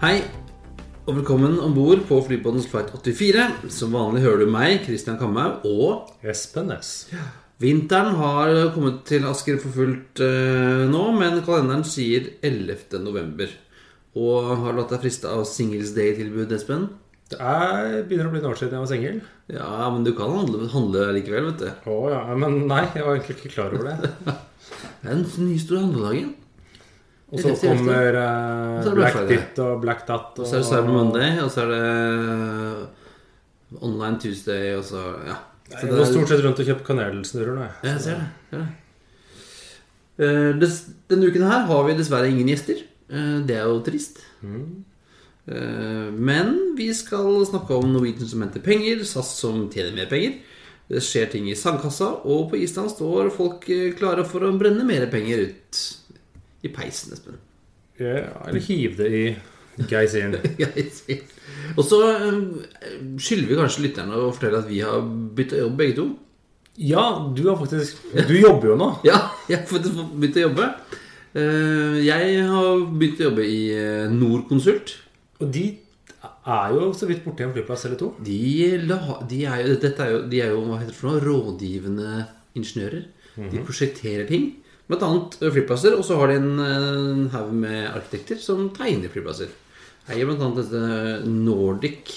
Hei, og velkommen om bord på flypodens flight 84. Som vanlig hører du meg, Christian Kamhaug, og Espen Næss. Vinteren har kommet til Asker for fullt eh, nå, men kalenderen sier 11. november. Og har du latt deg friste av Singles Day-tilbud, Espen? Det er, begynner å bli noen år siden jeg var singel. Ja, men du kan handle, handle likevel, vet du. Å ja, men nei, jeg var egentlig ikke klar over det. Det er en ny stor handledagen. Og så er kommer Og så er Black. Dit og Black Tat. Og så er det Cyber Monday, og så er det Online Tuesday, og så Ja. Så Jeg går stort sett rundt og kjøper kanelsnurrer nå. jeg. Ja, jeg ser det. ser det. Uh, des, denne uken her har vi dessverre ingen gjester. Uh, det er jo trist. Eh, men vi skal snakke om Norwegian som henter penger, SAS som tjener mer penger. Det skjer ting i sandkassa, og på Island står folk klare for å brenne mer penger ut i peisen, Espen. Ja, eller hiv det i sier. Og så eh, skylder vi kanskje lytterne å fortelle at vi har bytta jobb, begge to. Ja, du har faktisk Du jobber jo nå. Ja, jeg har faktisk begynt å jobbe. Eh, Jeg har begynt å jobbe i eh, Norconsult. Og de er jo så vidt borti en flyplass eller to. De, la, de, er jo, dette er jo, de er jo hva heter det for noe, rådgivende ingeniører. De prosjekterer ting. Blant annet flyplasser. Og så har de en, en haug med arkitekter som tegner flyplasser. Eier blant annet dette Nordic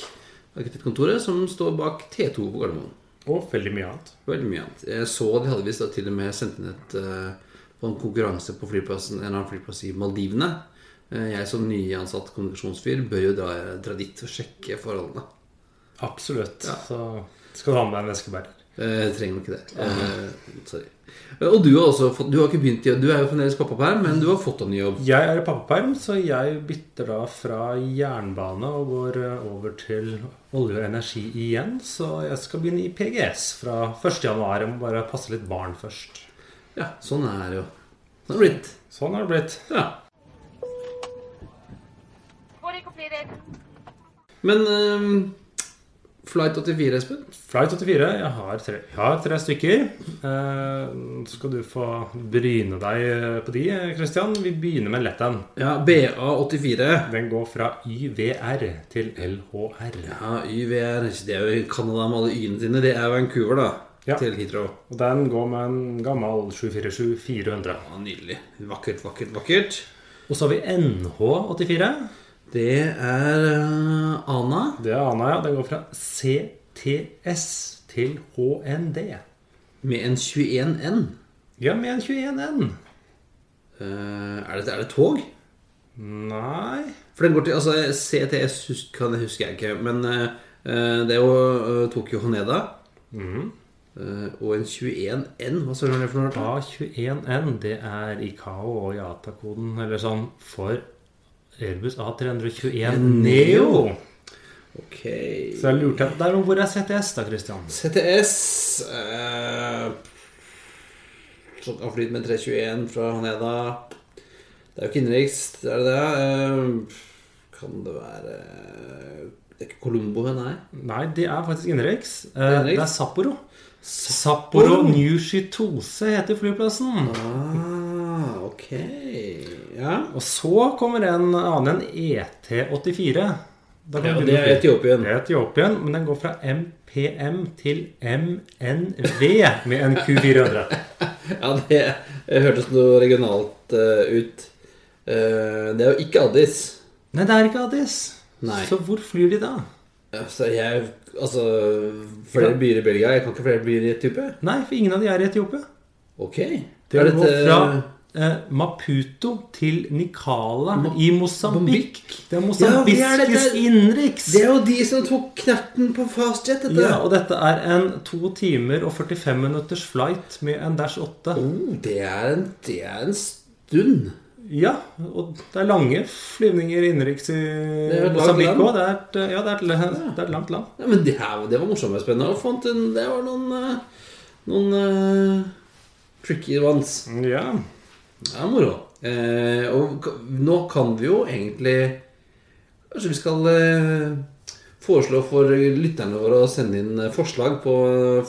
arkitektkontoret som står bak T2 på Gardermoen. Og veldig mye annet. Veldig mye annet. Jeg så de hadde visst til og med sendt inn et eh, på en konkurranse på flyplassen, en annen flyplass i Maldivene. Eh, Jeg som nyansatt kommunikasjonsfyr bør jo dra, dra dit og sjekke forholdene. Absolutt. Så skal du ha med deg en veskebærer. Eh, Jeg trenger nok ikke det. Eh, sorry. Og du har også fått Du har ikke begynt i Du er jo fremdeles pappaperm, men du har fått en ny jobb. Jeg er i pappaperm, så jeg bytter da fra jernbane og går eh, over til olje og energi igjen. Så jeg skal begynne i PGS fra 1. januar. Jeg må bare passe litt barn først. Ja, sånn er det jo. Sånn er det blitt. Sånn er det blitt. Ja. Men eh, Flight 84, Espen? Flight 84. Jeg har tre, jeg har tre stykker. Eh, så skal du få bryne deg på de, Christian. Vi begynner med lett en. Ja, BA84. Den går fra YVR til LHR. Ja, YVR. Det er jo Canada med alle y-ene sine. Det er Vancouver, da. Ja. Til Heathrow. Og den går med en gammel 747-400. Ja, nydelig. Vakkert, vakkert, vakkert. Og så har vi NH84. Det er eh, Ana. Det er Ana, ja. Den går fra CTS til HND. Med en 21N. Ja, med en 21N. Eh, er, det, er det tog? Nei For den går til Altså, CTS hus, kan, jeg husker jeg ikke. Men eh, det er jo uh, Tokyo Haneda. Uh, og en 21N. Hva sa du det for noe? A21N, det er Ikao og IATA-koden, eller sånn, for Airbus A321 Neo. Ok. Så jeg lurte der, Hvor er CTS, da, Christian? CTS eh, kan flyte med 321 fra Haneda. Det er jo ikke innenriks, er det det? Eh, kan det være Det er ikke Colombo, nei? Nei, det er faktisk innenriks. Eh. Det er Sapporo. Sapporo Nushitose heter flyplassen. Ah, ok. Ja. Og så kommer en annen, en ET84. Da ja det er. Etiopien. Det Etiopien, men den går fra MPM til MNV med en Q400. Ja, det hørtes noe regionalt uh, ut. Uh, det er jo ikke Addis. Nei, det er ikke Addis. Nei. Så hvor flyr de da? Altså, jeg Altså Flere byer i Belgia. Jeg kan ikke flere byer i Etiopia. Nei, for ingen av de er i Etiopia. Ok. Det Er dette- fra Maputo til Nikala i Mosambik. Det er Ja, det er innenriks. Det er jo de som tok knerten på fastjet, dette. Ja, og dette er en to timer og 45 minutters flight med en Dash 8. oh, det, er en, det er en stund. Ja, og det er lange flyvninger innenriks i land. òg. Det, er ja, det, er et- det er et langt land. Ja, men det, her, det var morsomt og spennende. Og fant en, det var noen eh, Noen uh, tricky ones. Ja. Ja, moro. Eh, og nå kan vi jo egentlig Kanskje vi skal eh, foreslå for lytterne våre å sende inn eh, forslag på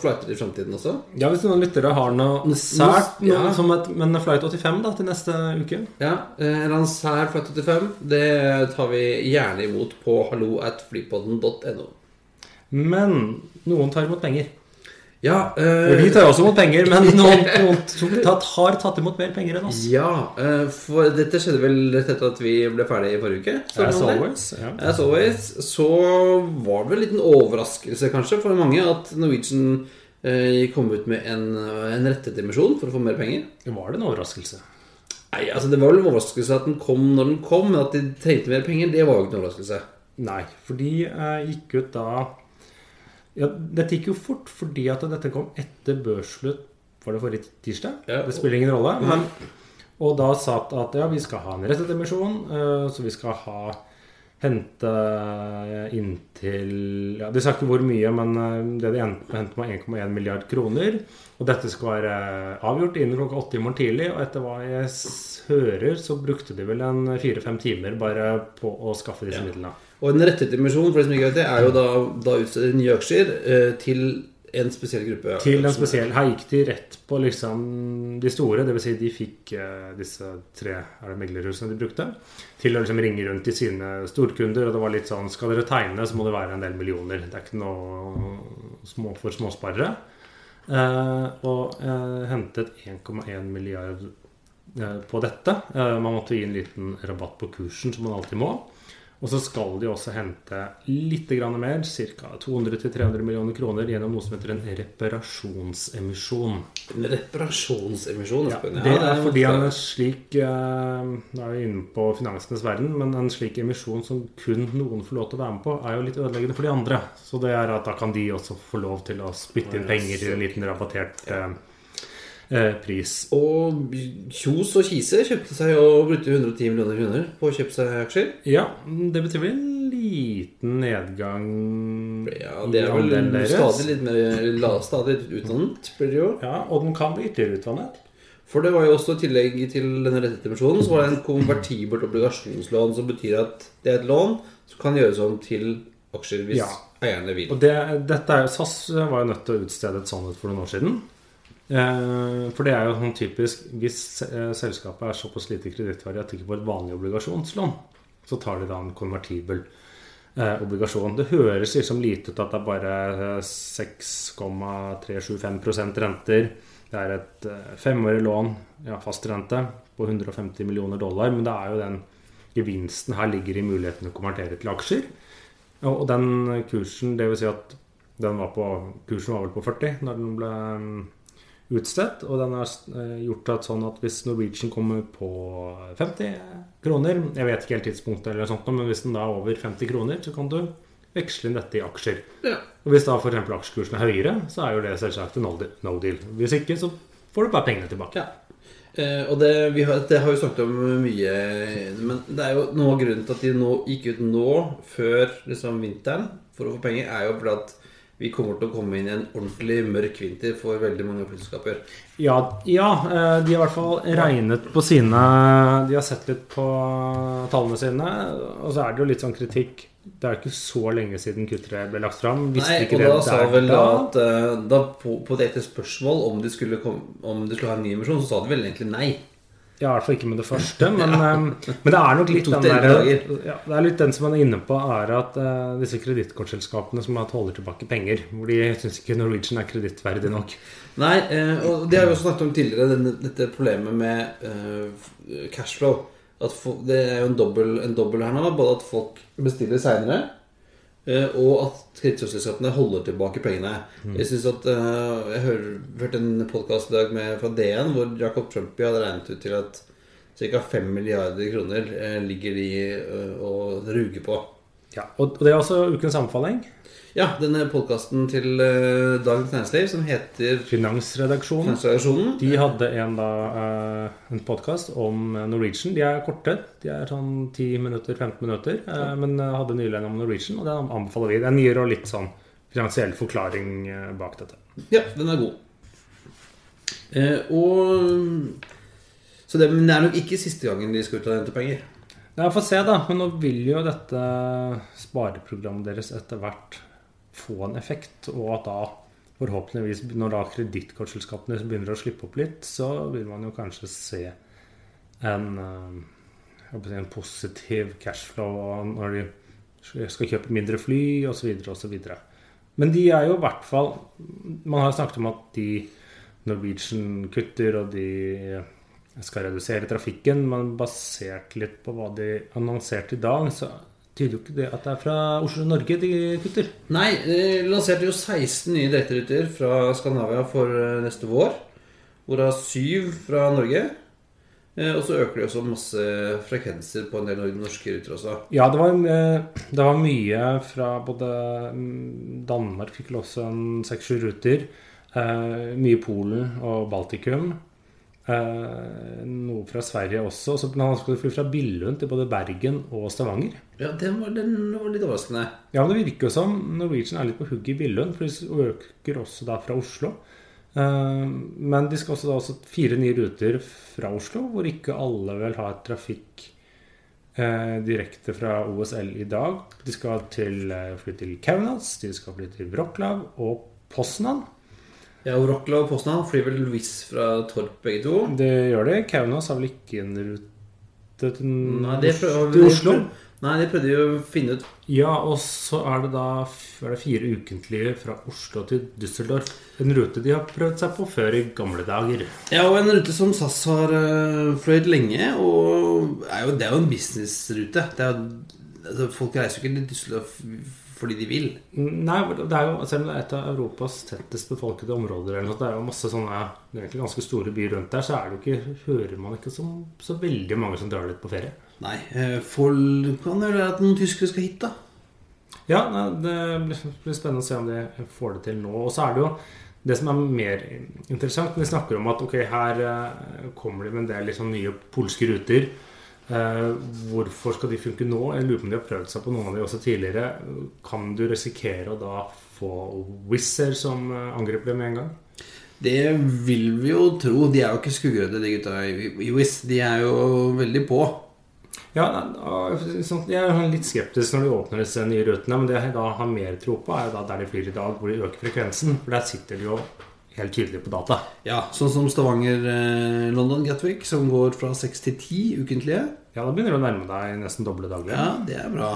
flighter i fremtiden også. ja, hvis noen lyttere har noe sært noe, ja. som et, Men Flight 85 da, til neste uke? Ja, eh, En annen sær flight 85, det tar vi gjerne imot på hallo at flypodden.no. Men noen tar imot penger. Ja, øh, Vi tar også imot penger, men noen, noen tatt, har tatt imot mer penger enn oss. ja øh, for dette skjedde vel rett etter at vi ble ferdig i forrige uke? Så As always. Ja. As always, så var det vel en liten overraskelse kanskje for mange at Norwegian øh, kom ut med en, en rettet emisjon for å få mer penger. Var det en overraskelse? Nei, altså Det var vel en overraskelse at den kom når den kom, men at de trengte mer penger, det var jo ikke en overraskelse. Nei, for de gikk ut da ja, Dette gikk jo fort fordi at dette kom etter børsslutt Var det forrige tirsdag? Ja. Det spiller ingen rolle. Men, og da satt at, ja, vi skal ha en rettet emisjon, eh, så vi skal ha hente inntil ja, De sa ikke hvor mye, men eh, det de endte med, hentet med 1,1 milliard kroner. Og dette skal være avgjort innen klokka åtte i morgen tidlig. Og etter hva jeg hører, så brukte de vel en fire-fem timer bare på å skaffe disse Ja. midlene. Og en rette dimensjonen for de som ikke vet det, er jo da, da utstedet nye aksjer eh, til en spesiell gruppe. Til en spesiell Her gikk de rett på liksom de store, dvs. Si de fikk eh, disse tre er meglerhusene de brukte, til å liksom ringe rundt til sine storkunder. Og det var litt sånn Skal dere tegne, så må det være en del millioner. Det er ikke noe små for småsparere. Eh, og eh, hentet 1,1 milliard eh, på dette. Man måtte gi en liten rabatt på kursen, som man alltid må. Og så skal de også hente litt grann mer, ca. 200-300 millioner kroner, gjennom noe som heter en reparasjonsemisjon. En reparasjonsemisjon. Ja, det er fordi en slik eh, Nå er vi inne på finansenes verden, men en slik emisjon som kun noen får lov til å være med på, er jo litt ødeleggende for de andre. Så det er at da kan de også få lov til å spytte inn penger i en liten rabattert eh, pris. Og Kjos og Kise kjøpte seg og brukte 110 millioner kroner på å kjøpe seg aksjer. Ja, det betyr vel en liten nedgang Ja, Det er vel stadig litt mer stadig litt utvannet, blir det jo. Ja, og den kan bli ytterligere utvannet. For det var jo også i tillegg til denne rettede emisjonen, så var det en konvertibelt obligasjonslån, som betyr at det er et lån som kan gjøres om til aksjer hvis Ja. eierne vil. Og det, dette er jo, SAS var jo nødt til å utstede et sånt for noen år siden. Eh, for det er jo sånn typisk Hvis eh, selskapet er såpass lite kredittverdig at det ikke får et vanlig obligasjonslån, så tar de da en konvertibel eh, obligasjon. Det høres liksom lite ut at det er bare eh, 6,375 renter. Det er et femårig lån, ja, fastrente, på 150 millioner dollar. Men det er jo den gevinsten her ligger i muligheten å konvertere til aksjer. Og den kursen, vil si at den var på, kursen var vel på 40 når den ble mm, utstedt. Og den er eh, gjort at sånn at hvis Norwegian kommer på 50 kroner Jeg vet ikke helt tidspunktet, eller sånt, men hvis den da er over 50 kroner, så kan du veksle inn dette i aksjer. Ja. Og hvis da f.eks. aksjekursen er høyere, så er jo det selvsagt en no deal- no deal. Hvis ikke, så får du bare pengene tilbake. Ja. Eh, og det, vi har, det har vi snakket om mye, men det er jo noe av grunnen til at de nå gikk ut nå, før liksom vinteren, for å få penger, er jo fordi at vi kommer til å komme inn i en ordentlig mørk vinter for veldig mange flyselskaper. Ja, ja, eh, de har i hvert fall regnet på sine De har sett litt på tallene sine. Og så er det jo litt sånn kritikk. Det er jo ikke så lenge siden Q3 ble lagt fram. Visste Nei, ikke og det da sa vel da at eh, da på, på et spørsmål om de, skulle kom, om de skulle ha en ny emisjon, så sa de vel egentlig nei. Ja, i hvert fall ikke med det første. Men, ja. men det er nok litt den der, ja, Det er litt den som man er inne på, er at uh, disse kredittkortselskapene som holder tilbake penger Hvor de syns ikke Norwegian er kredittverdig nok. Nei, uh, og det har vi også snakket om tidligere, denne, dette problemet med uh, cashflow. At fo- det er jo en dobbel, her nå. Både at folk bestiller seinere, og at kredittselskapene holder tilbake pengene. Jeg synes at eh, Jeg hør, hørte en podkast i dag med, fra DN hvor Jacob Trumpy hadde regnet ut til at ca. 5 milliarder kroner eh, ligger de eh, og ruger på. Ja, Og det er også ukens anbefaling. Ja, denne podkasten til uh, Dagens Næringsliv som heter Finansredaksjonen. Finansredaksjonen. De hadde en, da, eh, en podkast om Norwegian. De er korte. De er sånn 10 minutter, 15 minutter. ja. Men eh, hadde nylig en om Norwegian, og den anbefaler vi. Den gir jo litt sånn finansiell forklaring eh, bak dette. Ja, den er god. Eh, og Så det, men det er nok ikke siste gangen de skal ut og hente penger. Ja, Få se, da. Men nå vil jo dette spareprogrammet deres etter hvert få en effekt. Og at da forhåpentligvis, når da kredittkortselskapene begynner å slippe opp litt, så vil man jo kanskje se en, eh, en positiv cashflow når de skal kjøpe mindre fly osv. osv. Men de er jo i hvert fall Man har snakket om at de Norwegian kutter, og de skal redusere trafikken, men basert litt på hva de annonserte i dag, så tyder jo ikke det at det er fra Oslo-Norge de kutter. Nei, de lanserte jo 16 nye direkteruter fra Skandinavia for eh, neste vår. Hvorav syv fra Norge. Eh, Og så øker de også masse frekvenser på en del norske ruter også. Ja, det var, eh, det var mye fra både mm, Danmark fikk vel også en seks-sju ruter. Mye Polen og Baltikum. Eh, noe fra Sverige også. Så han skulle fly fra Billund til både Bergen og Stavanger. Ja, den var, den var litt overraskende. Ja, men det virker jo som Norwegian er litt på hugget i Billund, for de øker også da fra Oslo. Eh, Men de skal også da også fire nye ruter fra Oslo, hvor ikke alle vil ha trafikk eh, direkte fra OSL i dag. De skal til, fly til Kaunas, de skal fly til Wroclaw og Poznan. Ja, og Rockla og Poznan flyr vel Louis fra Torp, begge to. Det gjør det. Kaunas har vel ikke en rute til, Nei, det prøvde, til Oslo? Nei, det prøvde vi å finne ut Ja, og så er det da er det fire ukentlige fra Oslo til Düsseldorf. En rute de har prøvd seg på før i gamle dager. Ja, og en rute som SAS har uh, fløyet lenge, og er jo, det er jo en businessrute. Det er, altså, folk reiser jo ikke til Düsseldorf fordi de vil. Nei, det er jo, selv om det er et av Europas tettest befolkede områder, eller noe, det er jo masse sånne det er egentlig ganske store byer rundt der, så er det jo ikke, hører man ikke så, så veldig mange som drar dit på ferie. Nei, uh, folk kan jo være at noen tyskere skal hit, da. Ja, det blir spennende å se om de får det til nå. Og så er det jo det som er mer interessant. Vi snakker om at ok, her eh, kommer de med en del liksom nye polske ruter. Eh, hvorfor skal de funke nå? Jeg lurer på om de har prøvd seg på noen av de også tidligere. Kan du risikere å da få Wizz som eh, angriper dem med en gang? Det vil vi jo tro. De er jo ikke skuggredde, de gutta i Wizz. De er jo veldig på. Ja, sånn, Jeg er litt skeptisk når de åpner disse nye rutene. Men det jeg da har mer tro på, er da der de flyr i dag, hvor de øker frekvensen. For der sitter de jo helt tydelig på data. Ja, Sånn som Stavanger-London Gatwick, som går fra seks til ti ukentlige. Ja, da begynner du å nærme deg nesten doble daglig. Ja, det er bra.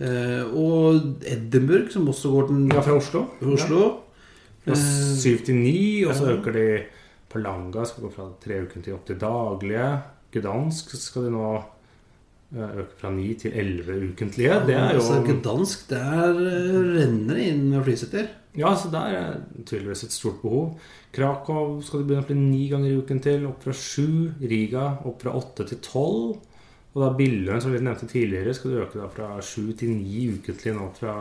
Eh, og Edinburgh, som også går til Ja, fra Oslo. fra Oslo. Fra Eh, syv til ni, og så ja. øker de på Langa skal gå fra tre uker til åtte daglige. Gdansk skal de nå eh, øke fra ni til elleve ukentlige. Det er altså, Gdansk, der eh, renner det inn med flysetter. Ja, så der er tydeligvis et stort behov. Krakow skal de begynne å fly ni ganger i uken til. Opp fra sju. Riga opp fra åtte til tolv. Og da Billøen, som vi nevnte tidligere, skal du øke da fra sju til ni ukentlig nå fra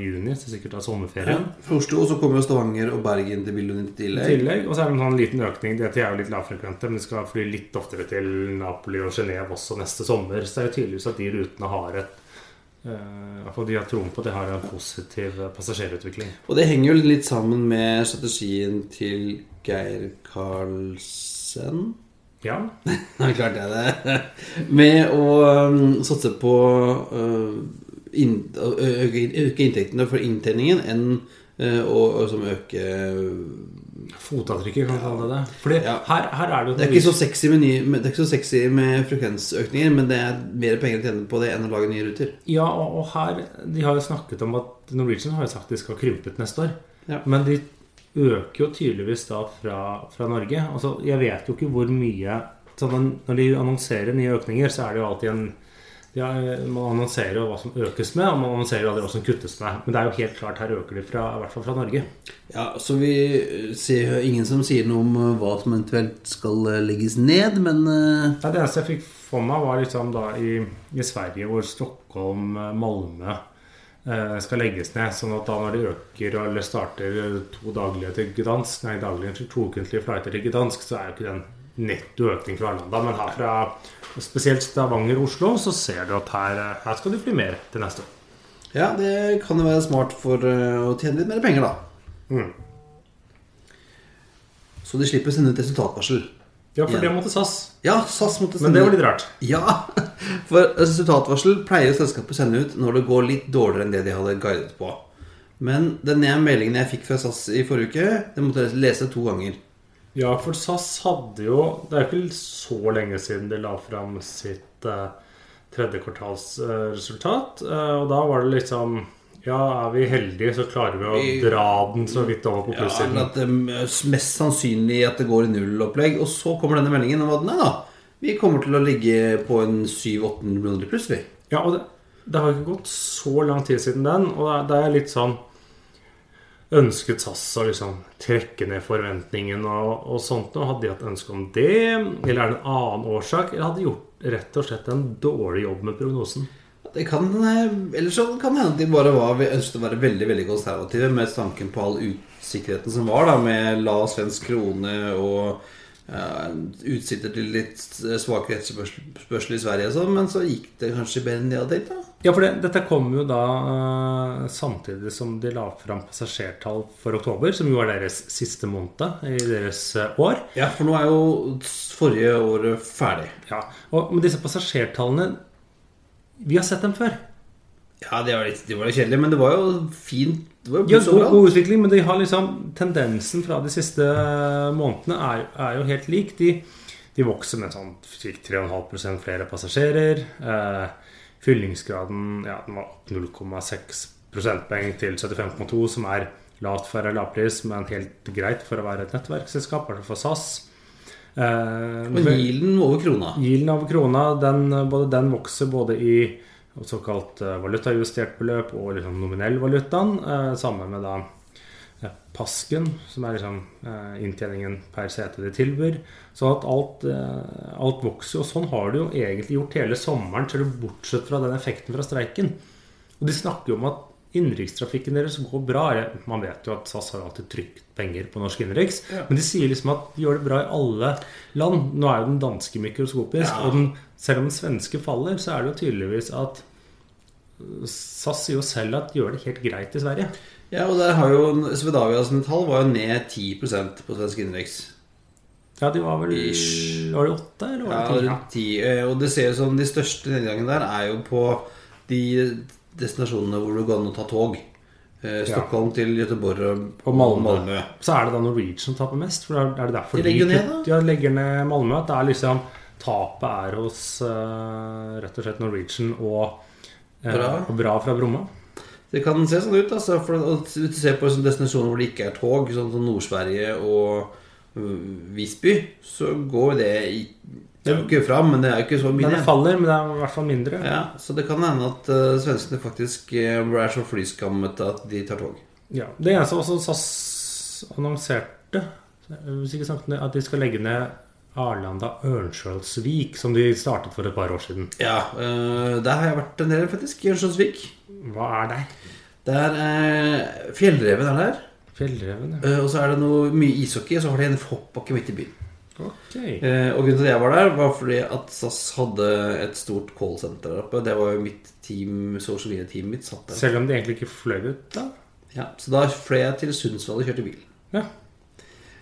juni. Så sikkert da Ja. sommerferien. Fra Oslo, og så kommer jo Stavanger og Bergen til Billøen i tillegg. tillegg, Og så er det en sånn liten økning. Dette er jo litt lavfrekvente, men de skal fly litt oftere til Napoli og Genéve også neste sommer. Så det er jo tydeligvis at de rutene har et eh, i hvert De har troen på at det har en positiv eh, passasjerutvikling. Og det henger jo litt sammen med strategien til Geir Karlsen. Ja, Nei, klart er det. Med å um, satse på uh, å øke, øke inntektene for inntjeningen enn å øke Fotavtrykket, kan vi kalle det det. Fordi Ja. her, her er det jo Det er ikke så sexy med, ny, med- det er ikke så sexy med frekvensøkninger, men det er mer penger å tjene på det enn å lage nye ruter. Ja, og, og her De har jo snakket om at Norwegian har jo sagt de skal krympe ut neste år. Ja. Men de øker jo tydeligvis da fra, fra Norge. Altså, jeg vet jo ikke hvor mye sånn, Når de annonserer nye økninger, så er det jo alltid en Ja, man annonserer jo hva som økes med, og man annonserer jo aldri hva som kuttes med. Men det er jo helt klart her øker de fra, i hvert fall fra Norge. Ja, så vi ser jo ingen som sier noe om hva som eventuelt skal legges ned, men Ja, det eneste jeg fikk for meg, var liksom da i, i Sverige, hvor Stockholm, Malmö eh, skal legges ned. Sånn at da når de øker eller starter to daglige til Gdansk, nei, daglige to ukentlige flighter til Gdansk, så er jo ikke den netto økning fra Arlanda. Men her fra spesielt Stavanger og Oslo, så ser du at her, her skal du fly mer til neste år. ja, det kan jo være smart for eh, å tjene litt mer penger, da. Mm. Så de slipper å sende ut resultatvarsel. Ja, for Ja. det måtte SAS. Ja, SAS måtte Men det var litt rart. Ja, for resultatvarsel pleier selskapet å sende ut når det går litt dårligere enn det de hadde guidet på. Men den meldingen jeg fikk fra SAS i forrige uke, den måtte jeg lese to ganger. Ja, for SAS hadde jo Det er ikke så lenge siden de la fram sitt eh, tredje kvartalsresultat. Eh, og da var det liksom Ja, er vi heldige, så klarer vi å dra den så vidt over på plussiden. Ja, men at det mest sannsynlig at det går i nullopplegg. Og så kommer denne meldingen om at nei da, vi kommer til å ligge på en 700-800 millioner pluss, vi. Ja, og det, det har ikke gått så lang tid siden den, og det det er litt sånn Ønsket SAS å liksom trekke ned forventningen og, og sånt noe? Hadde de hatt ønske om det? Eller er det en annen årsak? Eller hadde de gjort rett og slett en dårlig jobb med prognosen? Det kan, eh, eller så kan det hende at de bare var, ønsket å være veldig veldig konservative med tanken på all usikkerheten som var, da, med lav svensk krone og ja, utsikter til litt svakere etterspørsel i Sverige og sånn, men så gikk det kanskje bedre enn de hadde tenkt, da. Ja, for det, dette kom jo da eh, samtidig som de la fram passasjertall for oktober, som jo er deres siste måned i deres eh, år. Ja, for nå er jo forrige året ferdig. Ja, og med disse passasjertallene Vi har sett dem før. Ja, det var litt, det var litt kjedelig, men det var jo fint. Det var jo Ja, god, god utvikling, men de har liksom tendensen fra de siste månedene er, er jo helt lik. De, de vokser med sånn fikk 3,5% flere passasjerer. Eh, fyllingsgraden ja, den var 0,6 prosentpoeng til 75,2, som er lavt for lavpris, men helt greit for å være et nettverksselskap, i for SAS. Eh, Og gilen over krona. Gilen over krona, den, både den vokser både i såkalt eh, valutajustert beløp og liksom nominell valutaen. Eh, sammen med da eh, Pasken, som er liksom eh, inntjeningen per sete de tilbyr. Så at alt, eh, alt vokser. Og sånn har det jo egentlig gjort hele sommeren, til bortsett fra den effekten fra streiken. Og de snakker jo om at innenrikstrafikken deres går bra. Man vet jo at SAS har alltid trykt penger på norsk innenriks. Men de sier liksom at de gjør det bra i alle land. Nå er jo den danske mikroskopisk, Ja. og den, selv om den svenske faller, så er det jo tydeligvis at SAS sier jo selv at de gjør det helt greit i Sverige. Ja, og der har jo Svedavia sine tall var jo ned 10% på svensk innenriks. Ja, de var vel Ish. Var det åtte, eller var det ti? rundt 10. eh, Og det ser ut som de største nedgangene der er jo på de destinasjonene hvor det går an å ta tog. Eh, Stockholm til Göteborg og, Og Malmö. Malmö. Så er det da Norwegian som taper mest. For er det derfor De legger ned, da? Ja, de legger ned Malmö. At det er liksom Tapet er hos uh, rett og slett Norwegian og, uh, Bra. og bra fra Bromma. Det kan se sånn ut. Altså, for å- ser på sånne destinasjoner hvor det ikke er tog, sånn som Nord-Sverige og øh, Visby, så går det i Det går ikke fram, men det er ikke så mye Men det faller, men det er i hvert fall mindre. Ja, så det kan hende at uh, svenskene faktisk uh, er så flyskammet at de tar tog. Ja, Det eneste også SAS annonserte, hvis ikke snakket at de skal legge ned Arlanda Ørnskjølsvik, som de startet for et par år siden. Ja, øh, der har jeg vært en del, faktisk. Ørnskjølsvik. Hva er det? er er Fjellreven er der. Fjellreven, ja. øh, Og så er det noe mye ishockey, og så har de en hoppbakke midt i byen. Ok. Eh, og grunnen til at jeg var der, var fordi at SAS hadde et stort callsenter der oppe. Det var jo mitt team, social media-teamet mitt satt der. Selv om de egentlig ikke fløy ut, da? Ja, så da fløy jeg til Sundsvall og kjørte bil. Ja.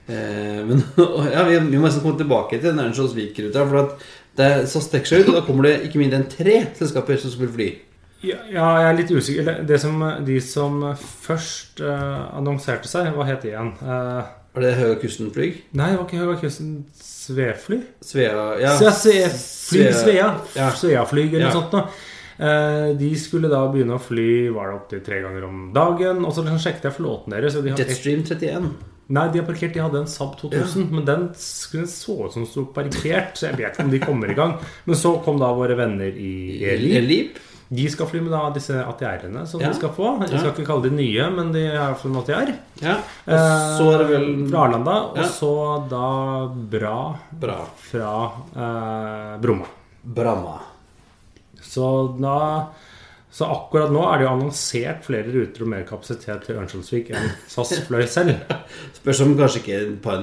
Eh, men ja, vi, må nesten komme tilbake til den Ørnskjoldsvik-ruta. For at det er SAS trekker seg ut, og da kommer det ikke mindre enn tre selskaper som skulle fly. Ja, jeg er litt usikker. Det som, de som først uh, annonserte seg, hva het det igjen? Uh, Var det Høga Kusten-flyg? nei, det var ikke Høga Kusten Svefly? Svea ja. Svea, Svea, fly, Svea- Svea. Ja. Sveaflyg eller Ja. noe sånt noe. Uh, de skulle da begynne å fly var det opptil tre ganger om dagen. Og så liksom sjekket jeg flåten deres. De Jetstream 31. Nei, de har parkert. De hadde en Saab 2000, men den skulle så ut som sto parkert, så jeg vet ikke om de kommer i gang. Men så kom da våre venner i Elip. De skal fly med da disse ATR-ene som Ja. de skal få. Jeg skal ikke kalle de nye, men de er i en ATR. Ja. Og så er det vel Eh, Fra Arlanda, og så da Bra Bra. fra eh, Bromma. Bramma. Så da Så akkurat nå er det jo annonsert flere ruter og mer kapasitet til Ørnskjoldsvik enn SAS fløy selv. Spørs om kanskje ikke på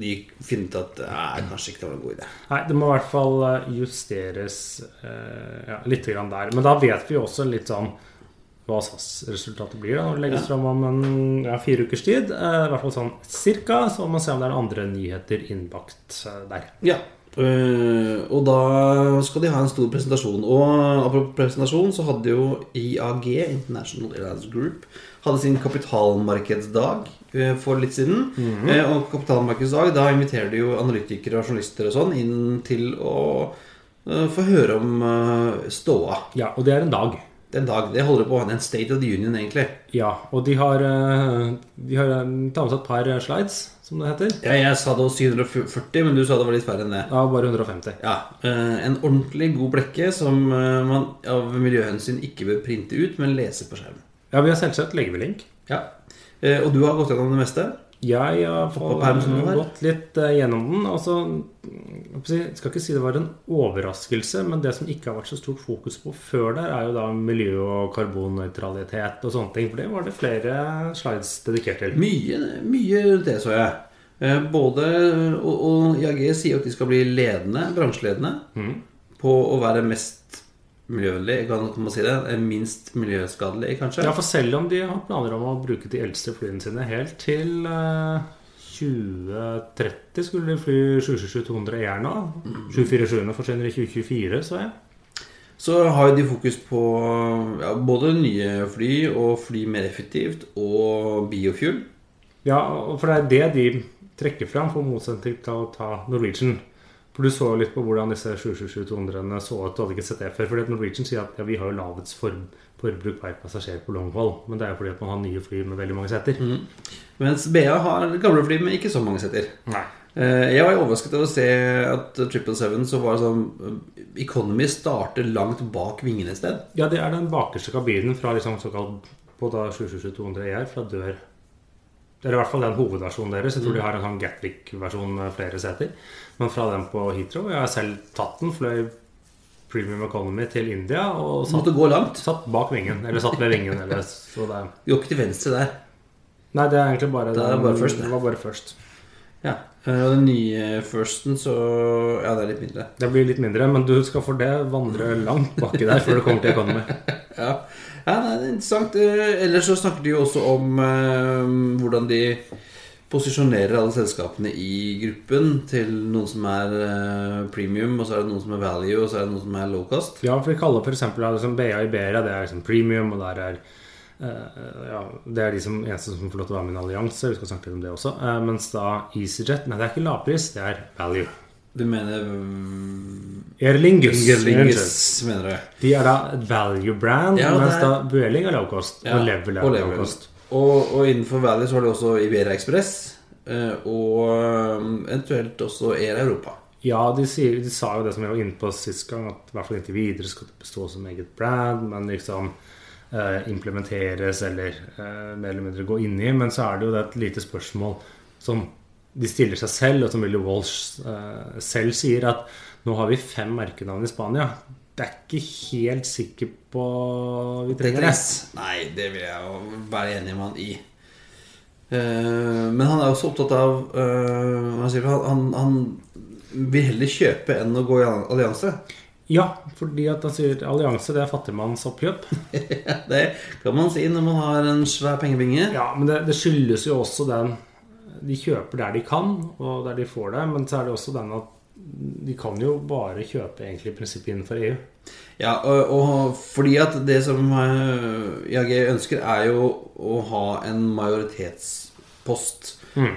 de finner ut at Nei, kanskje ikke det var en god idé. Nei, det må i hvert fall eh, justeres eh, ja, litt grann der. Men da vet vi også litt sånn hva SAS-resultatet blir da, når det legges Ja. fram om en ja, fire ukers tid. Eh, I hvert fall sånn cirka. Så må man se om det er andre nyheter innbakt eh, der. Ja. Øh, og da skal de ha en stor presentasjon. Og apropos presentasjon, så hadde jo IAG, International Airlines Group, hadde sin kapitalmarkedsdag uh, for litt siden. Eh, og kapitalmarkedsdag, da inviterer de jo analytikere og journalister og sånn inn til å få høre om ståa. Ja, og det er en dag. Det er en dag. Det holder på å ha en State of the Union, egentlig. Ja, og de har, de har tatt med seg et par slides, som det heter. Ja, jeg sa det var 740, men du sa det var litt færre enn det. Ja, bare 150. Ja, eh, En ordentlig god blekke som eh, man av miljøhensyn ikke bør printe ut, men lese på skjerm. Ja, vi har selvsagt legger vi link. Ja, Eh, Og du har gått gjennom det meste? Jeg har som du har? gått litt uh, gjennom den. Altså, jeg skal ikke si det var en overraskelse, men det som ikke har vært så stort fokus på før der, er jo da miljø- og karbonnøytralitet og sånne ting. For det var det flere slides dedikert til. Mye, mye det, så jeg. Eh, Både Og, og IAG sier at de skal bli ledende, bransjeledende, mm. på å være mest miljøvennlig. Kan man si det? Eh, Minst miljøskadelig, kanskje? Ja, for selv om de har planer om å bruke de eldste flyene sine helt til eh, 2030 skulle de fly 777-200 ER nå. 747-ene forsvinner i 2024, så jeg. Så har de fokus på ja, både nye fly og fly mer effektivt og biofuel. Ja, for det er det de trekker fram, for motsetning til å ta Norwegian. For du så litt på hvordan disse 777-200-ene så ut. Du hadde ikke sett det før. Fordi Norwegian sier at ja, vi har jo lavest for, forbruk per passasjer på long. Men det er jo fordi at man har nye fly med veldig mange seter. Mens BA har gamle fly med ikke så mange seter. Nei. Eh, Jeg var overrasket over å se at 777 så var det sånn eh, Economy starter langt bak vingene et sted. Ja, det er den bakerste kabinen fra liksom såkalt på da 777-200 ER fra dør. Det er i hvert fall den hovedversjonen deres. Jeg tror de har en sånn Gatwick-versjon med flere seter. Men fra den på Heathrow Jeg har selv tatt den, fløy Premium Economy til India og satt, måtte gå langt. satt bak vingen. Eller satt ved vingen. Eller, så det, Du går ikke til venstre der. nei, det er egentlig bare Det er den- bare først, det. det var bare først. Ja. Eh, Og den nye Firsten, så Ja, det er litt mindre. Det blir litt mindre, men du skal for det vandre langt baki der før du kommer til Economy. Ja, ja nei, det er interessant. Eh, Ellers så snakker de jo også om eh, hvordan de posisjonerer alle selskapene i gruppen til noen som er eh, premium, og så er det noen som er value, og så er det noen som er low cost. Ja, for vi kaller f.eks. Liksom BA Iberia det er liksom premium, og der er Uh, ja, Det er de som, eneste som får lov til å være med i en allianse. Vi skal snakke litt om det også. Uh, mens da EasyJet Nei, det er ikke lavpris, det er value. Du mener um, Erlingus. Erlingus, mener du? De er da et value brand, Ja, mens da Vueling er low cost. Ja, og Level er og low cost. Og, og innenfor value så har du også Iberia Express, eh, og eh, eventuelt også Air Europa. Ja, de, sier, de sa jo det som vi var inne på sist gang, at i hvert fall inntil videre skal det bestå som eget brand, men liksom eh, implementeres eller eh, mer eller mindre gå inn i. Men så er det jo det et lite spørsmål som de stiller seg selv, og som Willy Walsh uh, selv sier, at nå har vi fem merkenavn i Spania. Det er ikke helt sikker på vi trenger det. Nei, det vil jeg jo være enig med han i. Uh, men han er også opptatt av uh, han, han vil heller kjøpe enn å gå i allianse. Ja, fordi at han sier allianse, det er fattigmannsoppkjøp. det kan man si når man har en svær pengebinge. Ja, men det, det skyldes jo også den De kjøper der de kan, og der de får det. Men så er det også den at de kan jo bare kjøpe egentlig i prinsippet innenfor EU. Ja, og, og fordi at det som eh, IAG ønsker, er jo å ha en majoritetspost.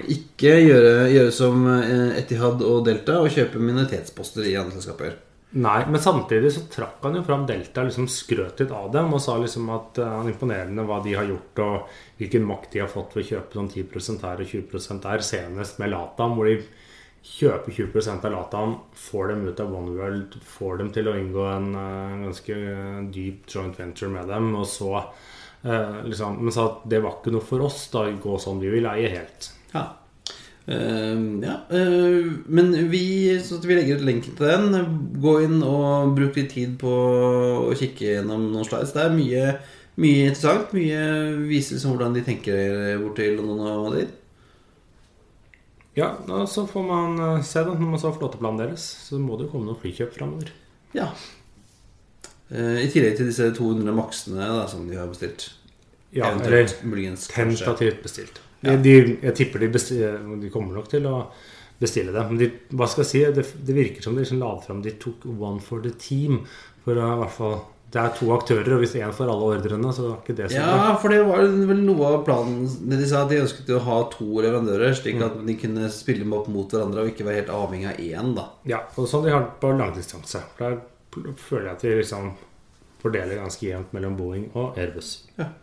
Ikke gjøre, gjøre som eh, Etihad og Delta og kjøpe minoritetsposter i andre selskaper. Nei, men samtidig så trakk han jo fram Delta, liksom skrøt litt av dem og sa liksom at uh, han er imponerende hva de har gjort og hvilken makt de har fått ved å kjøpe sånn 10 her og 20 der, senest med Latam, hvor de kjøper 20% av Latam, får dem ut av One World, får dem til å inngå en uh, ganske dyp joint venture med dem, og så uh, liksom Men sa at det var ikke noe for oss, da gå sånn vi vil eie helt. Ja. Uh, ja, uh, men vi, så vi legger ut lenken til den. Gå inn og bruk litt tid på å kikke gjennom noen slides. Det er mye, mye interessant. Mye viser liksom hvordan de tenker bort til London og Madrid. Ja, og så får man uh, se da, når man så flåteplanen deres. Så må det jo komme noen flykjøp framover. Ja. I tillegg til disse 200 maksene da, som de har bestilt. Ja, Eventuelt, eller muligens, tentativt bestilt. Ja. De, jeg tipper de, de kommer nok til å bestille det. Men de, hva skal jeg si, det, det virker som de liksom la fram De tok one for the team. For å, i hvert fall Det er to aktører, og hvis én får alle ordrene, så er ikke det så. Ja, for det var vel noe av planen De sa at de ønsket å ha to leverandører, slik at de kunne spille dem opp mot hverandre og ikke være helt avhengig av én. da Ja, og sånn de har på langdistanse. Der føler jeg at de liksom fordeler ganske jevnt mellom Boeing og Airbus. Eh,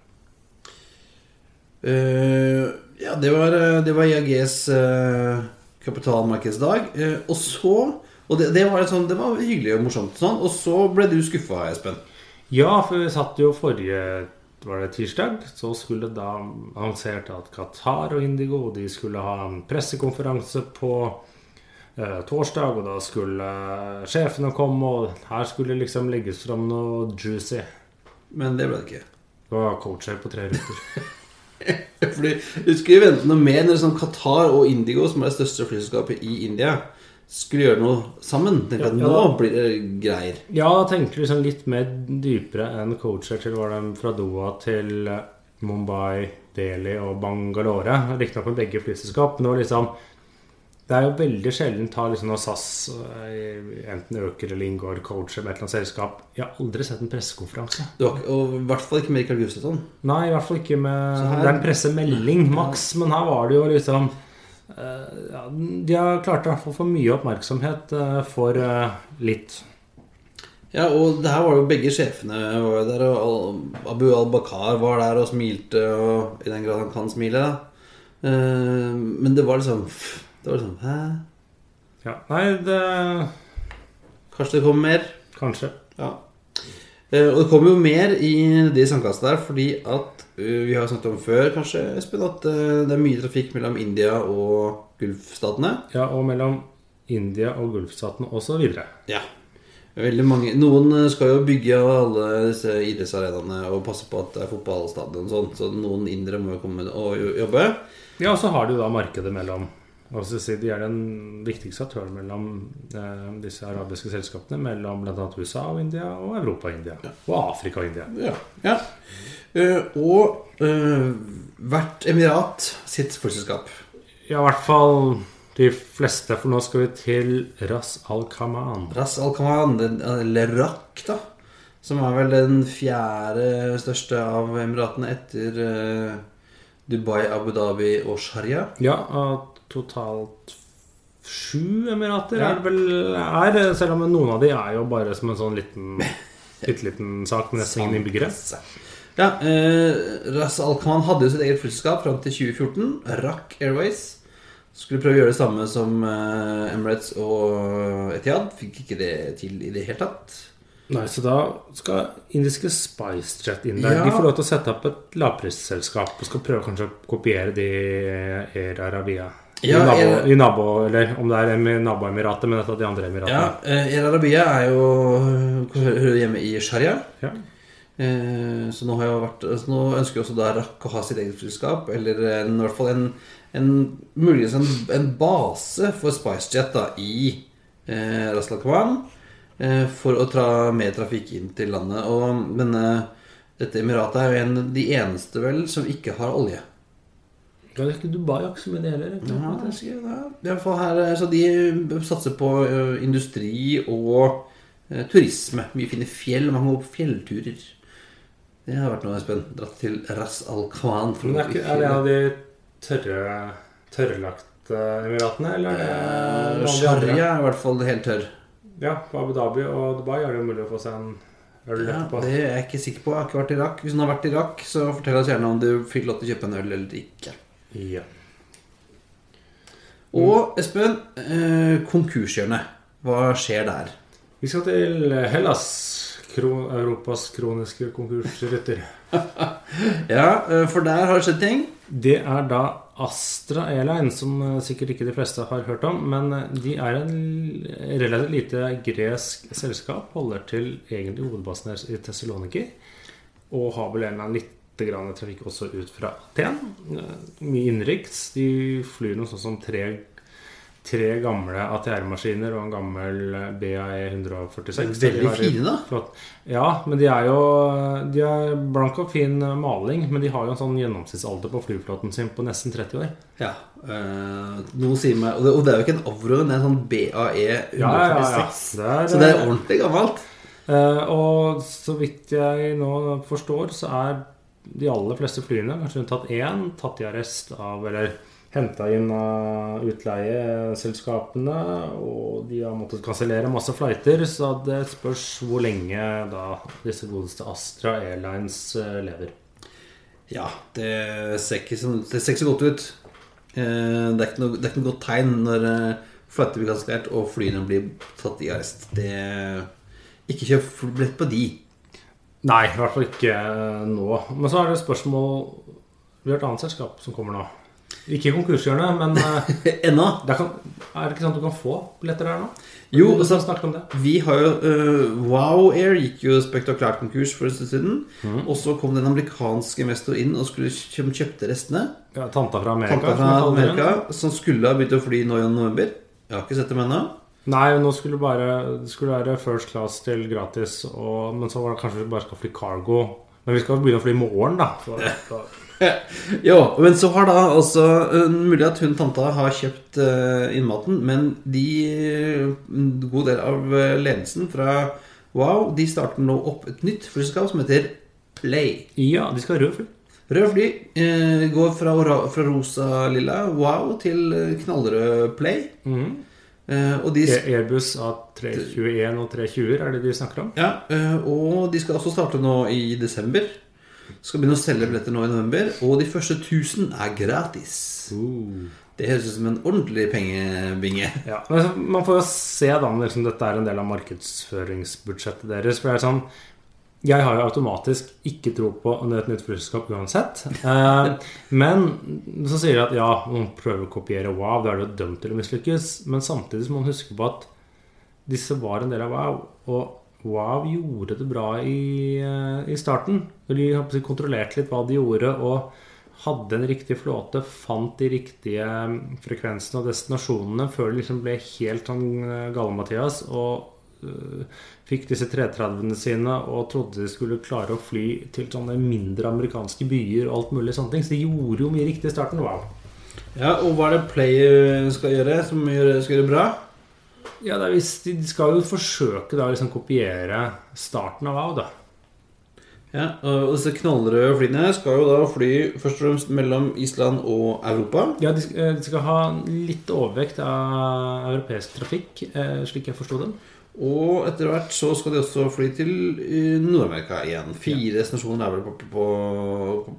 ja, det var, eh, det var IAGs uh, kapitalmarkedsdag. Eh, og så Og det, det, var sånn, det var hyggelig og morsomt, sånn, og så ble du skuffa, Espen. Ja, for vi satt jo forrige var det tirsdag, så skulle da annonsert at Qatar og Indigo de skulle ha en pressekonferanse på eh, torsdag, og da skulle eh, sjefene komme, og her skulle liksom legges fram noe juicy. Men det ble det ikke. Det var coacher på tre ruter. Fordi du skulle vente noe mer når sånn Qatar og Indigo, som er det største flyselskapet i India, skulle gjøre noe sammen. Tenk at Ja, nå blir det greier. Ja, tenker du liksom litt mer dypere enn coacher til var de fra Doha til eh, Mumbai, Delhi og Bangalore. Riktignok med begge flyselskap, men det var liksom Det er jo veldig sjelden tar liksom når SAS eh, enten øker eller inngår coacher med et eller annet selskap. Jeg har aldri sett en pressekonferanse. Og i hvert fall ikke med Rikard Gustafsson. Nei, i hvert fall ikke med her- Det er en pressemelding, maks, men her var det jo liksom eh, ja, De har klart å få mye oppmerksomhet eh, for litt. Ja, og det her var jo begge sjefene var jo der, og Abu al-Bakar var der og smilte, og i den grad han kan smile. men det var liksom Det var sånn Hæ? Ja, nei, det Kanskje det kommer mer? Kanskje. Ja. Eh, og det kommer jo mer i de sandkassene der, fordi at eh, vi har snakket om før, kanskje, Espen, at eh, det er mye trafikk mellom India og Gulfstatene. Ja, og mellom India og Gulfstatene osv. Ja. Veldig mange Noen skal jo bygge alle disse idrettsarenaene og passe på at det er fotballstadion og sånn, så noen indere må jo komme og jo- jobbe. Ja, og så har du da markedet mellom si, De er den viktigste aktøren mellom eh, disse arabiske selskapene. Mellom bl.a. USA og India og Europa og India. Og Afrika og India. Ja. ja. Uh, og uh, hvert emirat sitt flyselskap. Ja, i hvert fall de fleste, for nå skal vi til Ras Al Khaman. Ras Al Khaman, eller RAK, da. Som er vel den fjerde største av emiratene etter uh, Dubai, Abu Dhabi og Sharia. Ja, og totalt sju emirater Ja. er det vel er, selv om noen av de er jo bare som en sånn liten bitte liten sak med nesten ingen innbyggere. Ja, eh, Ras Al-Khan hadde jo sitt eget flyselskap fram til 2014. RAK Airways. Skulle prøve å gjøre det samme som eh, Emirates og Etihad. Fikk ikke det til i det hele tatt. Nei, så da skal indiske SpiceJet inn der. Ja. De får lov til å sette opp et lavprisselskap og skal prøve kanskje å kopiere de Air Arabia. I, nabo, I nabo, eller om det er em- naboemiratet, men et av de andre Ja, emiratene. Ja, El Arabia er jo hjemme i Sharia. Ja. Eh, Så nå, har jeg vært, så nå ønsker jo også da Rakk å ha sitt eget flyselskap, eller en, i hvert fall en, en muligens en, en base for SpiceJet da, i eh, Ras Al Khaman eh, for å ta mer trafikk inn til landet. Og denne, dette emiratet er jo en de eneste vel som ikke har olje. Ja, det er ikke Dubai har med det heller. Ja, det skal, ja. I hvert fall her, eh, så de satser på industri og turisme. Mye fine fjell. Man kan gå på fjellturer. Det har vært noe, Espen. Dratt til Ras Al-Khwan. Men er, ikke, er det en av de tørre, tørrlagte emiratene, eller er Eh? Sharia er i hvert fall helt tørr. Ja, på Abu Dhabi og Dubai er det jo mulig å få seg en øl Ja, etterpå. det er jeg ikke sikker på. Jeg har ikke vært i Irak. Hvis hun har vært i Irak, så fortell oss gjerne om du fikk lov til å kjøpe en øl eller ikke. Ja. Og Espen, eh, konkurshjørnet. Hva skjer der? Vi skal til Hellas. Kro Europas kroniske konkursrytter. Ja, eh, for der har det skjedd ting. Det er da Astra Airline, som eh, sikkert ikke de fleste har hørt om. Men eh, de er en relativt lite gresk selskap. Holder til egentlig hovedbasen i Thessaloniki. Og har vel en eller annen lite grann trafikk også ut fra Aten. Eh, Mye innenriks. De flyr noe sånn som tre, tre gamle ATR-maskiner og en gammel BAE 146. Veldig fine, da. Ja, men de er jo De er blank og fin maling, men de har jo en sånn gjennomsnittsalder på flyflåten sin på nesten 30 år. Ja. eh, noe sier meg Og det, og det er jo ikke en Avro, det er en sånn BAE 146. Ja, ja, ja. Det Så det er ordentlig gammelt. Uh, og så vidt jeg nå forstår, så er de aller fleste flyene, kanskje unntatt én, tatt i arrest av Eller henta inn av utleieselskapene. Og de har måttet kansellere masse flighter, så det spørs hvor lenge da disse godeste Astra Airlines eh, lever. Ja, det ser ikke, det ser ikke så godt ut. Eh, Det er ikke noe, er ikke noe godt tegn når eh, flighter blir kansellert og flyene blir tatt i arrest. Det Ikke kjøp billett på de. Nei, i hvert fall ikke eh, nå. Men så er det spørsmål Vi har et annet selskap som kommer nå. Ikke konkurshjørnet, men eh, Ennå. det kan, er det ikke sånn at du kan få billetter der nå? Jo, Vi altså, har om det. vi har jo uh, Wow Air gikk jo spektakulært konkurs for en stund siden. Mm. Og så kom den amerikanske amerikansk investor inn og skulle kjøpe kjøpte restene. Ja, tanta fra Amerika. Tanta fra. Amerika som skulle ha begynt å fly nå i november. Jeg har ikke sett dem ennå. Nei, nå skulle det bare det skulle være first class til gratis, og, men så var det kanskje vi bare skal fly cargo. Men vi skal begynne å fly i morgen, da. Så, så, Jo, men så har da altså Mulig at hun tanta har kjøpt uh, innmaten, men de En god del av ledelsen fra Wow, de starter nå opp et nytt flyselskap som heter Play. ja, de skal ha rød fly. Rød fly uh, går fra, fra rosa-lilla Wow til knallrød Play. Mhm. Og de E- Airbus A321 og 320 er det de snakker om. Ja, eh, og de skal også starte nå i desember. Skal begynne å selge billetter nå i november. Og de første 1000 er gratis. Det høres ut som en ordentlig pengebinge. Ja, men Man får jo se da om liksom, dette er en del av markedsføringsbudsjettet deres. For det er sånn Jeg har jo automatisk ikke tro på et nytt flyselskap uansett. Eh, men så sier de at ja, man prøver å kopiere Wow, da er jo dømt til å mislykkes. Men samtidig må man huske på at disse var en del av Wow. Og Wow gjorde det bra i, eh, i starten. De har på å si kontrollert litt hva de gjorde. og hadde en riktig flåte, fant de riktige mm, frekvensene og destinasjonene før det liksom ble helt sånn eh, gale-Mathias og fikk disse 330-ene sine og trodde de skulle klare å fly til sånne mindre amerikanske byer og alt mulig sånne ting. Så de gjorde jo mye riktig i starten. Wow. Ja, Og hva er det Play eh, skal gjøre som gjør, skal gjøre bra? Ja, er visst, De skal jo forsøke da liksom kopiere starten av Wow, da. Ja, og disse knallrøde flyene skal jo da fly først og fremst mellom Island og Europa. Ja, de, skal, de skal ha litt overvekt av europeisk trafikk, eh, slik jeg forsto dem. Og etter hvert så skal de også fly til eh, Nord-Amerika igjen. Fire destinasjoner er vel på, på,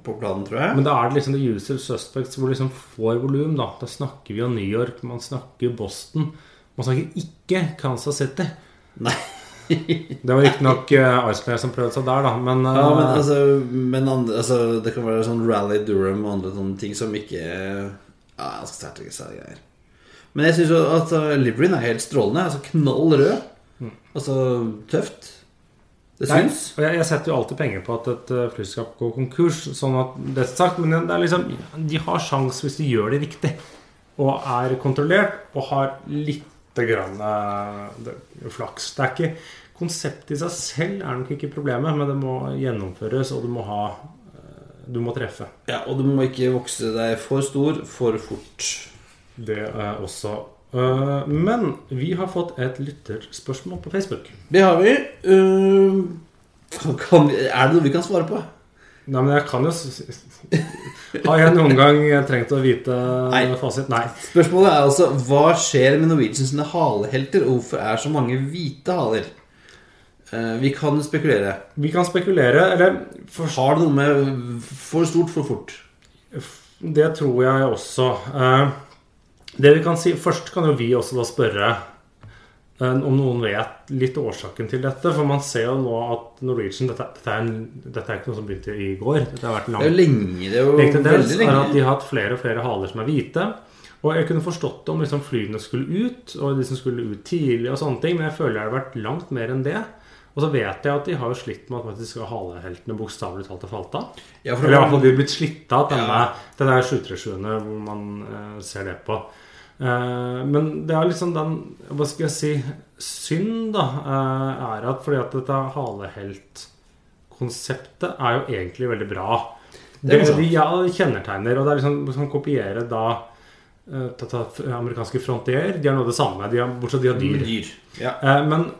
på, planen, tror jeg. Men da er det liksom the usual suspects hvor du liksom får volum. Da Da snakker vi om New York, man snakker Boston. Man snakker ikke Kansas City. Nei. Det var riktignok uh, Iceplayer som prøvde seg der, da. Men, uh, Ja, men, altså, men andre, altså, det kan være sånn Rally Durham og andre sånne ting som ikke Ja, ganske sterke greier. Men jeg syns at uh, liveryen er helt strålende. Altså Knall rød. Altså tøft. Det Nei, og jeg, jeg setter jo alltid penger på at et uh, flyselskap går konkurs. Sånn at det er sagt, Men det er liksom de har sjans hvis de gjør det riktig. Og er kontrollert og har litt grann uh, det, flaks. Det er ikke Konseptet i seg selv er nok ikke problemet, men det må gjennomføres, og du må ha uh, Du må treffe. Ja, og du må ikke vokse deg for stor for fort. Det er også uh, Men vi har fått et lytterspørsmål på Facebook. Det har vi. Uh, kan, er det noe vi kan svare på? Nei, men jeg kan jo Har jeg noen gang trengt å vite Nei. fasit? Nei. Spørsmålet er altså hva skjer med Norwegians halehelter, og hvorfor er så mange hvite haler? Eh, vi kan spekulere. Vi kan spekulere, eller for, Har det noe med for stort, for fort? Det tror jeg også. Eh, Det vi kan si Først kan jo vi også da spørre eh, om noen vet litt årsaken til dette. For man ser jo nå at Norwegian Dette, dette, er, en, dette er ikke noe som begynte i går. Dette har vært Det er jo lenge. Det er jo veldig tendens veldig er lenge. at de har hatt flere og flere haler som er hvite. Og jeg kunne forstått det om liksom flyene skulle ut, og de som skulle ut tidlig, og sånne ting, men jeg føler det har vært langt mer enn det. Og så vet jeg at de har jo slitt med at faktisk haleheltene bokstavelig talt har falt av. Ja, Eller i hvert fall de har blitt slitt av denne, Ja. denne 737-ene hvor man eh, ser det på. Eh, men det er liksom den Hva skal jeg si Synd, da, eh, er at fordi at dette haleheltkonseptet er jo egentlig veldig bra. Det er Det, de ja, kjennetegner, og det er liksom kan kopiere da eh, amerikanske Frontier. De har noe av det samme, de har, bortsett fra de har dyr. dyr. Ja. Men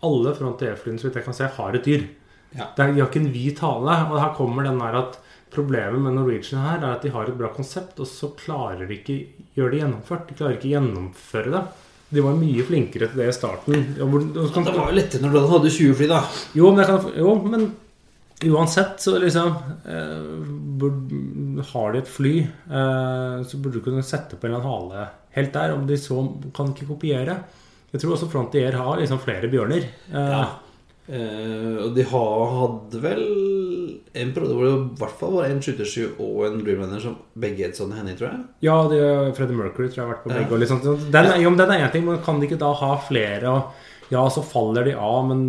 alle Frontier-flyene så vidt jeg kan se, har et dyr. Ja. De har ikke en hvit hale. Og her kommer den der at problemet med Norwegian her er at de har et bra konsept, og så klarer de ikke gjøre det gjennomført. De klarer ikke gjennomføre det. De var mye flinkere til det i starten. Ja, kan- Det var jo lettere når du hadde 20 fly, da. jo, men, kan, jo, men uansett så liksom eh, burde, Har de et fly, eh, så burde du kunne sette på en eller annen hale helt der. Om de så kan ikke kopiere. Jeg tror også Frontier har liksom flere bjørner. Eh, Ja. Eh, og de har, hadde vel en periode hvor det i hvert fall var en 727 og en Dreamliner som begge het sånn Henny, tror jeg. Ja, de, Freddie Mercury tror jeg har vært på Ja. begge. Litt sånt. Den, ja. den er én ting, men kan de ikke da ha flere? Og, ja, så faller de av, men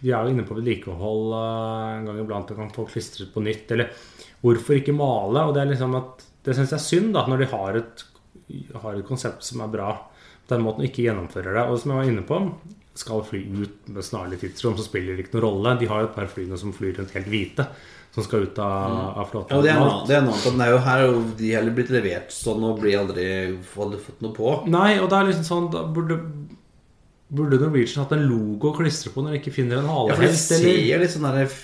de er jo inne på vedlikehold eh, en gang iblant og kan få klistret på nytt. Eller hvorfor ikke male? Og det er liksom at Det syns jeg er synd, da, når de har et, har et konsept som er bra på den måten, og ikke gjennomfører det. Og som jeg var inne på, skal fly ut med snarlig tidsrom, så spiller det ikke noen rolle. De har jo et par flyene som flyr rundt helt hvite, som skal ut av, av flåten. Ja, det er noe. Det er noe. Men det er jo her er de heller blitt levert sånn og blir aldri fått noe på. Nei, og det er liksom sånn Da burde, burde Norwegian hatt en logo å klistre på når de ikke finner en Ja, for det ser litt sånn der,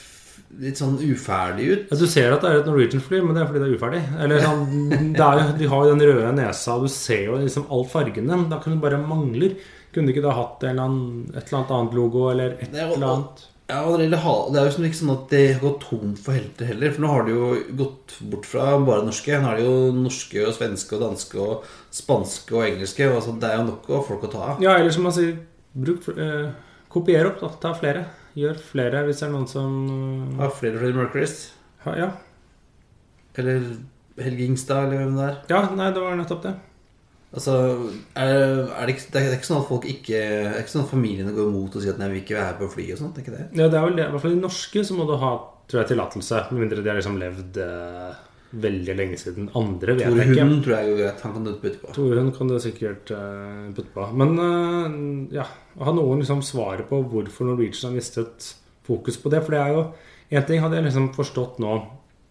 litt sånn uferdig ut. Ja, du ser at det er et Norwegian-fly, men det er fordi det er uferdig. Eller sånn, det er jo, De har jo den røde nesa, du ser jo liksom all fargene. Da kan du bare mangler. Kunne de ikke da hatt en eller annen, et eller annet logo, eller et er eller annet Ja, det, er jo ikke sånn at det har gått tom for helter heller. For nå har det jo gått bort fra bare norske. Nå er det jo norske og svenske og danske og spanske og engelske. Og altså, det er jo nok av folk å ta av. Ja, eller som man sier, bruk eh, Kopier opp, da. Ta flere. Gjør flere hvis det er noen som Har flere Freddie Mercurys. eh, Ja. Eller Helge Ingstad, eller hvem det er. ja. Nei, det var nettopp det. Altså, er, er det, ikke, det er ikke sånn at folk ikke Det er ikke sånn at familiene går imot og sier at nei, vi vil ikke være på fly og sånt. Er ikke det? Ja, det er vel det. I hvert fall i norske så må du ha tror jeg, tillatelse. Med mindre de har liksom levd eh, veldig lenge siden. Andre vet jeg ikke. Hund tror jeg jo at han kan putte på. Torhund kan du sikkert eh, putte på. Men eh, ja, har noen liksom svaret på hvorfor Norwegian har mistet fokus på det? For det er jo En ting hadde jeg liksom forstått nå.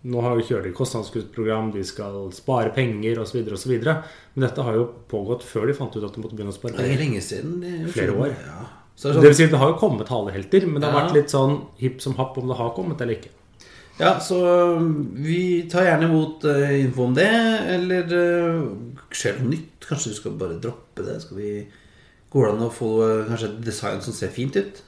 Nå har jo kjørt de kostnadskuttprogram, de skal spare penger osv. osv. Men dette har jo pågått før de fant ut at de måtte begynne å spare Det er penger. lenge siden. Det er Flere år. Ja. Så er sånn, Det vil si, det har jo kommet halehelter, men det har Ja. vært litt sånn hipp som happ om det har kommet eller ikke. Ja, så um, vi tar gjerne imot uh, info om det, eller uh, skjer det noe nytt? Kanskje du skal bare droppe det? Skal vi Går det an å få uh, kanskje et design som ser fint ut?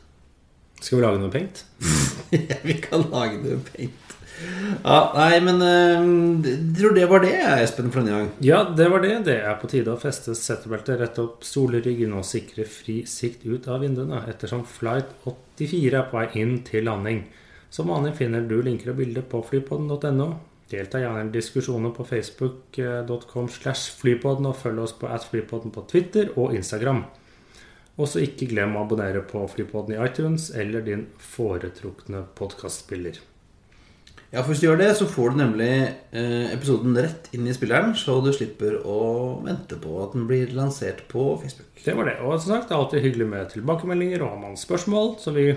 Skal vi lage noe pengt? vi kan lage noe pent. Ja, nei, men jeg tror det var det, Espen, for denne gang. Ja, det var det. Det er på tide å feste settebeltet, rette opp soleryggen og sikre fri sikt ut av vinduene, ettersom flight 84 er på vei inn til landing. Som vanlig finner du linker og bilder på flypodden.no. Delta gjerne i diskusjoner på facebook.com slash flypodden, og følg oss på at på Twitter og Instagram. Også ikke glem å abonnere på Flypodden i iTunes eller din foretrukne podkastspiller. Ja, for Hvis du gjør det, så får du nemlig eh, episoden rett inn i spilleren, så du slipper å vente på at den blir lansert på Facebook. Det var det. Og som sagt, det er alltid hyggelig med tilbakemeldinger og har man spørsmål så vi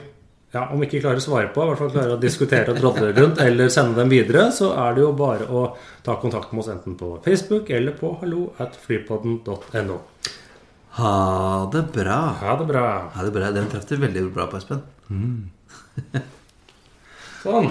ja, om ikke klarer å svare på, i hvert fall klarer å diskutere og drodle rundt, eller sende dem videre, så er det jo bare å ta kontakt med oss enten på Facebook eller på hallo at flypodden.no. Ha det bra. Ha det bra. Ha det bra. Den traff du veldig bra på, Espen. Sånn.